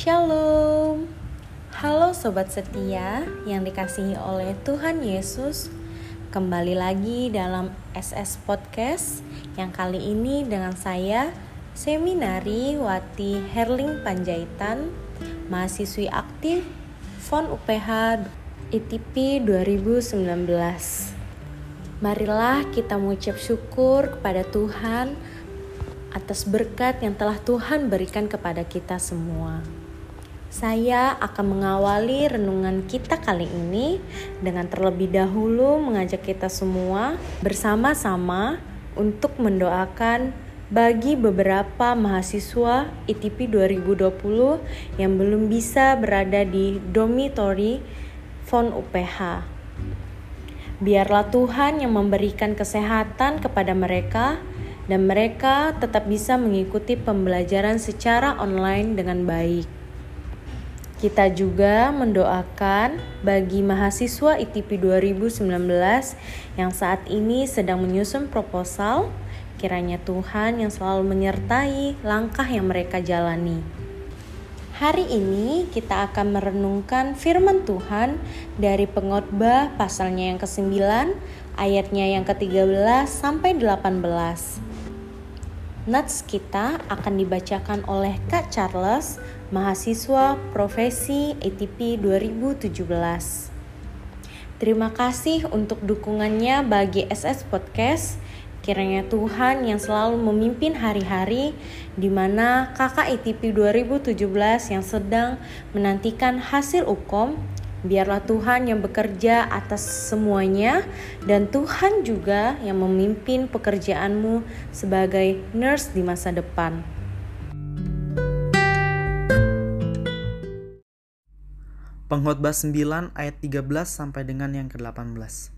Shalom. Halo sobat setia yang dikasihi oleh Tuhan Yesus. Kembali lagi dalam SS Podcast yang kali ini dengan saya Seminari Wati Herling Panjaitan, mahasiswi aktif FON UPH ITP 2019. Marilah kita mengucap syukur kepada Tuhan atas berkat yang telah Tuhan berikan kepada kita semua. Saya akan mengawali renungan kita kali ini dengan terlebih dahulu mengajak kita semua bersama-sama untuk mendoakan bagi beberapa mahasiswa ITP 2020 yang belum bisa berada di dormitory FON UPH. Biarlah Tuhan yang memberikan kesehatan kepada mereka dan mereka tetap bisa mengikuti pembelajaran secara online dengan baik. Kita juga mendoakan bagi mahasiswa ITP 2019 yang saat ini sedang menyusun proposal, kiranya Tuhan yang selalu menyertai langkah yang mereka jalani. Hari ini kita akan merenungkan firman Tuhan dari pengotbah pasalnya yang ke-9, ayatnya yang ke-13 sampai 18. Nats kita akan dibacakan oleh Kak Charles mahasiswa profesi ATP 2017. Terima kasih untuk dukungannya bagi SS Podcast. Kiranya Tuhan yang selalu memimpin hari-hari di mana kakak ATP 2017 yang sedang menantikan hasil UKOM Biarlah Tuhan yang bekerja atas semuanya, dan Tuhan juga yang memimpin pekerjaanmu sebagai nurse di masa depan. Pengkhotbah 9 ayat 13 sampai dengan yang ke-18.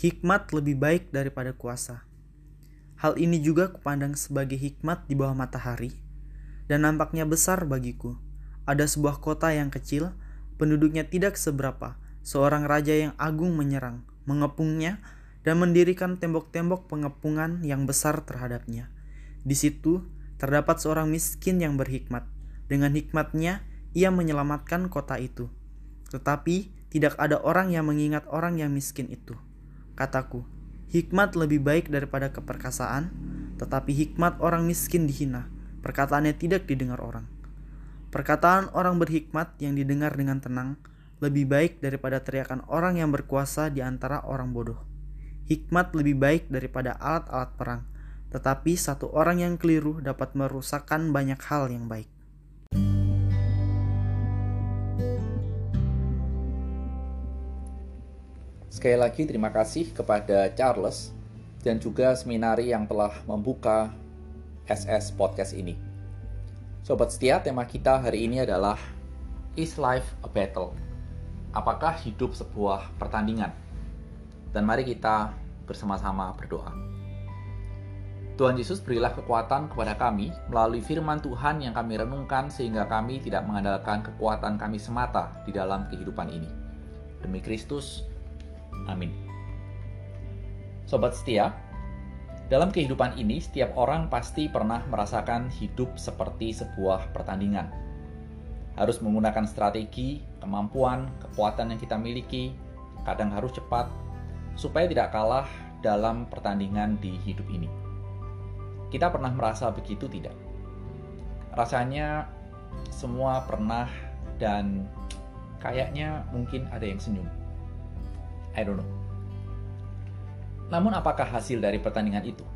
Hikmat lebih baik daripada kuasa. Hal ini juga kupandang sebagai hikmat di bawah matahari dan nampaknya besar bagiku. Ada sebuah kota yang kecil, penduduknya tidak seberapa. Seorang raja yang agung menyerang, mengepungnya dan mendirikan tembok-tembok pengepungan yang besar terhadapnya. Di situ terdapat seorang miskin yang berhikmat. Dengan hikmatnya, ia menyelamatkan kota itu. Tetapi tidak ada orang yang mengingat orang yang miskin itu. Kataku, hikmat lebih baik daripada keperkasaan, tetapi hikmat orang miskin dihina, perkataannya tidak didengar orang. Perkataan orang berhikmat yang didengar dengan tenang lebih baik daripada teriakan orang yang berkuasa di antara orang bodoh. Hikmat lebih baik daripada alat-alat perang, tetapi satu orang yang keliru dapat merusakkan banyak hal yang baik. Sekali lagi terima kasih kepada Charles dan juga seminari yang telah membuka SS Podcast ini. Sobat setia, tema kita hari ini adalah Is Life a Battle? Apakah hidup sebuah pertandingan? Dan mari kita bersama-sama berdoa. Tuhan Yesus berilah kekuatan kepada kami melalui firman Tuhan yang kami renungkan sehingga kami tidak mengandalkan kekuatan kami semata di dalam kehidupan ini. Demi Kristus, Amin. Sobat setia, dalam kehidupan ini setiap orang pasti pernah merasakan hidup seperti sebuah pertandingan. Harus menggunakan strategi, kemampuan, kekuatan yang kita miliki, kadang harus cepat, supaya tidak kalah dalam pertandingan di hidup ini. Kita pernah merasa begitu tidak? Rasanya semua pernah dan kayaknya mungkin ada yang senyum. I don't know. Namun apakah hasil dari pertandingan itu?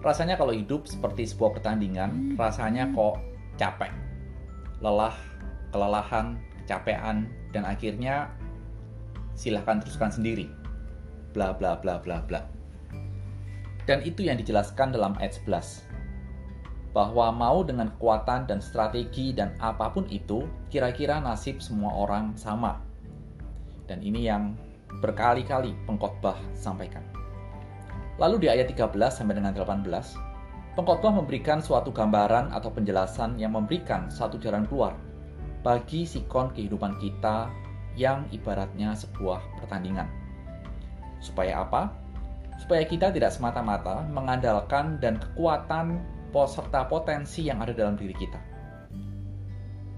Rasanya kalau hidup seperti sebuah pertandingan, rasanya kok capek. Lelah, kelelahan, kecapean, dan akhirnya silahkan teruskan sendiri. Bla bla bla bla bla. Dan itu yang dijelaskan dalam ayat 11. Bahwa mau dengan kekuatan dan strategi dan apa pun itu, kira-kira nasib semua orang sama dan ini yang berkali-kali pengkhotbah sampaikan. Lalu di ayat 13 sampai dengan 18, pengkhotbah memberikan suatu gambaran atau penjelasan yang memberikan satu jalan keluar bagi sikon kehidupan kita yang ibaratnya sebuah pertandingan. Supaya apa? Supaya kita tidak semata-mata mengandalkan dan kekuatan serta potensi yang ada dalam diri kita.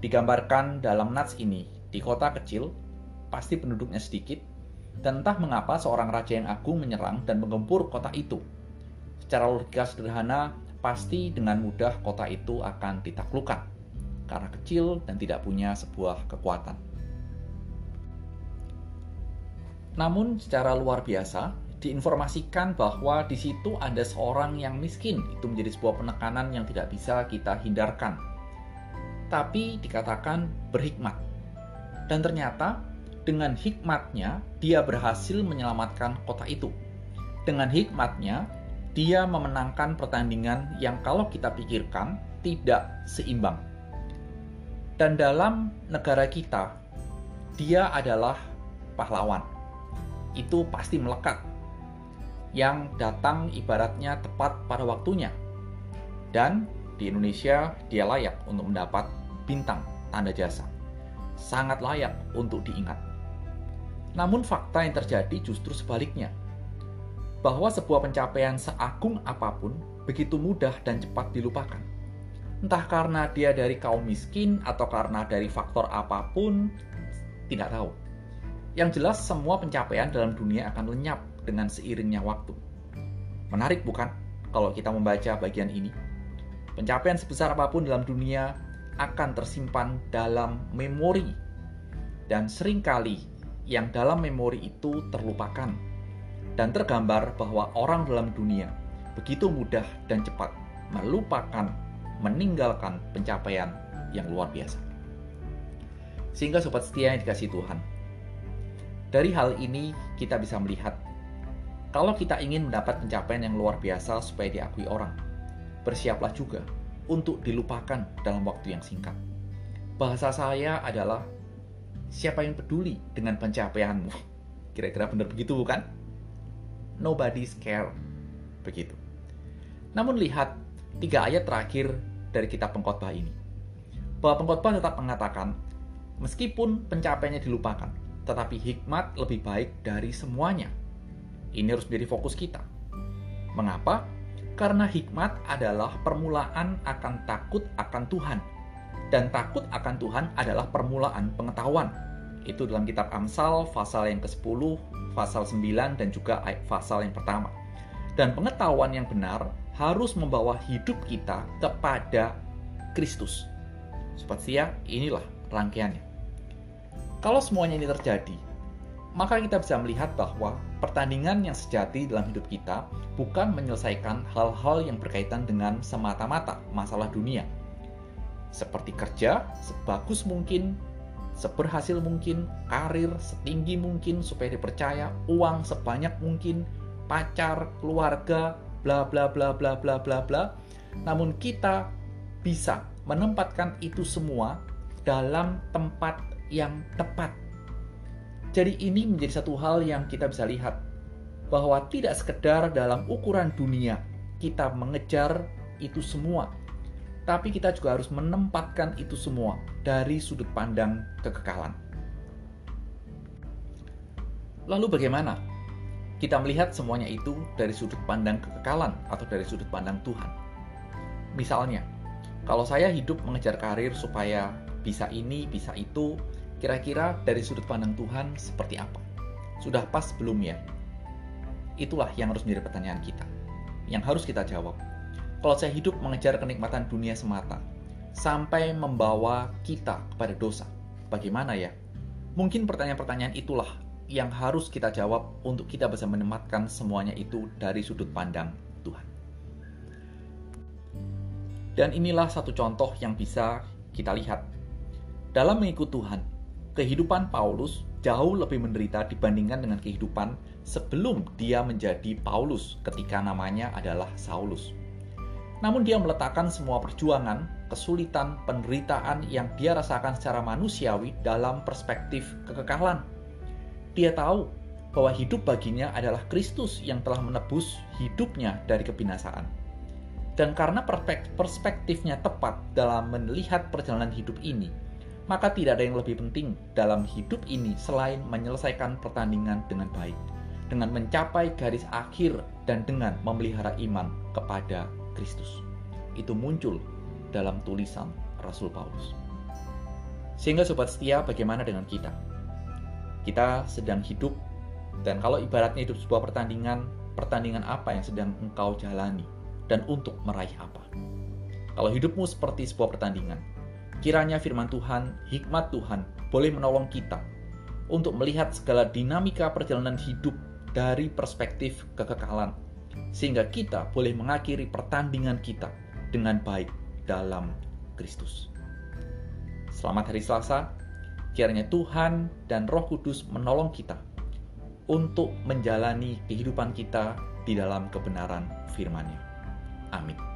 Digambarkan dalam nats ini di kota kecil, pasti penduduknya sedikit, dan entah mengapa seorang raja yang agung menyerang dan menggempur kota itu. Secara logika sederhana, pasti dengan mudah kota itu akan ditaklukkan karena kecil dan tidak punya sebuah kekuatan. Namun secara luar biasa, diinformasikan bahwa di situ ada seorang yang miskin. Itu menjadi sebuah penekanan yang tidak bisa kita hindarkan tapi dikatakan berhikmat. Dan ternyata dengan hikmatnya dia berhasil menyelamatkan kota itu. Dengan hikmatnya dia memenangkan pertandingan yang kalau kita pikirkan tidak seimbang. Dan dalam negara kita, dia adalah pahlawan. Itu pasti melekat. Yang datang ibaratnya tepat pada waktunya. Dan di Indonesia, dia layak untuk mendapat bintang tanda jasa. Sangat layak untuk diingat. Namun fakta yang terjadi justru sebaliknya. Bahwa sebuah pencapaian seagung apa pun begitu mudah dan cepat dilupakan. Entah karena dia dari kaum miskin atau karena dari faktor apa pun, tidak tahu. Yang jelas semua pencapaian dalam dunia akan lenyap dengan seiringnya waktu. Menarik bukan kalau kita membaca bagian ini? Pencapaian sebesar apa pun dalam dunia akan tersimpan dalam memori dan sering kali yang dalam memori itu terlupakan dan tergambar bahwa orang dalam dunia begitu mudah dan cepat melupakan meninggalkan pencapaian yang luar biasa. Sehingga sobat setia yang dikasih Tuhan, dari hal ini kita bisa melihat kalau kita ingin mendapat pencapaian yang luar biasa supaya diakui orang, bersiaplah juga untuk dilupakan dalam waktu yang singkat. Bahasa saya adalah siapa yang peduli dengan pencapaianmu? Kira-kira benar begitu bukan? Nobody's care. Begitu. Namun lihat tiga ayat terakhir dari kitab pengkhotbah ini. Bahwa pengkhotbah tetap mengatakan, meskipun pencapaiannya dilupakan, tetapi hikmat lebih baik dari semuanya. Ini harus menjadi fokus kita. Mengapa? Karena hikmat adalah permulaan akan takut akan Tuhan. Dan takut akan Tuhan adalah permulaan pengetahuan. Itu dalam kitab Amsal, pasal yang ke-10, pasal 9, dan juga pasal yang pertama. Dan pengetahuan yang benar harus membawa hidup kita kepada Kristus. Seperti ya, inilah rangkaiannya. Kalau semuanya ini terjadi, maka kita bisa melihat bahwa pertandingan yang sejati dalam hidup kita bukan menyelesaikan hal-hal yang berkaitan dengan semata-mata masalah dunia. Seperti kerja sebagus mungkin, seberhasil mungkin, karir setinggi mungkin supaya dipercaya, uang sebanyak mungkin, pacar, keluarga, bla bla bla bla bla bla bla. Namun kita bisa menempatkan itu semua dalam tempat yang tepat jadi ini menjadi satu hal yang kita bisa lihat bahwa tidak sekedar dalam ukuran dunia kita mengejar itu semua, tapi kita juga harus menempatkan itu semua dari sudut pandang kekekalan. Lalu bagaimana kita melihat semuanya itu dari sudut pandang kekekalan atau dari sudut pandang Tuhan? Misalnya, kalau saya hidup mengejar karir supaya bisa ini, bisa itu, Kira-kira dari sudut pandang Tuhan seperti apa? Sudah pas belum ya? Itulah yang harus menjadi pertanyaan kita. Yang harus kita jawab. Kalau saya hidup mengejar kenikmatan dunia semata, sampai membawa kita kepada dosa, bagaimana ya? Mungkin pertanyaan-pertanyaan itulah yang harus kita jawab untuk kita bisa menempatkan semuanya itu dari sudut pandang Tuhan. Dan inilah satu contoh yang bisa kita lihat. Dalam mengikut Tuhan, kehidupan Paulus jauh lebih menderita dibandingkan dengan kehidupan sebelum dia menjadi Paulus ketika namanya adalah Saulus. Namun dia meletakkan semua perjuangan, kesulitan, penderitaan yang dia rasakan secara manusiawi dalam perspektif kekekalan. Dia tahu bahwa hidup baginya adalah Kristus yang telah menebus hidupnya dari kebinasaan. Dan karena perspektifnya tepat dalam melihat perjalanan hidup ini, maka tidak ada yang lebih penting dalam hidup ini selain menyelesaikan pertandingan dengan baik, dengan mencapai garis akhir dan dengan memelihara iman kepada Kristus. Itu muncul dalam tulisan Rasul Paulus. Sehingga sobat setia, bagaimana dengan kita? Kita sedang hidup dan kalau ibaratnya hidup sebuah pertandingan, pertandingan apa yang sedang engkau jalani dan untuk meraih apa? Kalau hidupmu seperti sebuah pertandingan, kiranya firman Tuhan, hikmat Tuhan boleh menolong kita untuk melihat segala dinamika perjalanan hidup dari perspektif kekekalan, sehingga kita boleh mengakhiri pertandingan kita dengan baik dalam Kristus. Selamat hari Selasa, kiranya Tuhan dan Roh Kudus menolong kita untuk menjalani kehidupan kita di dalam kebenaran firman-Nya. Amin.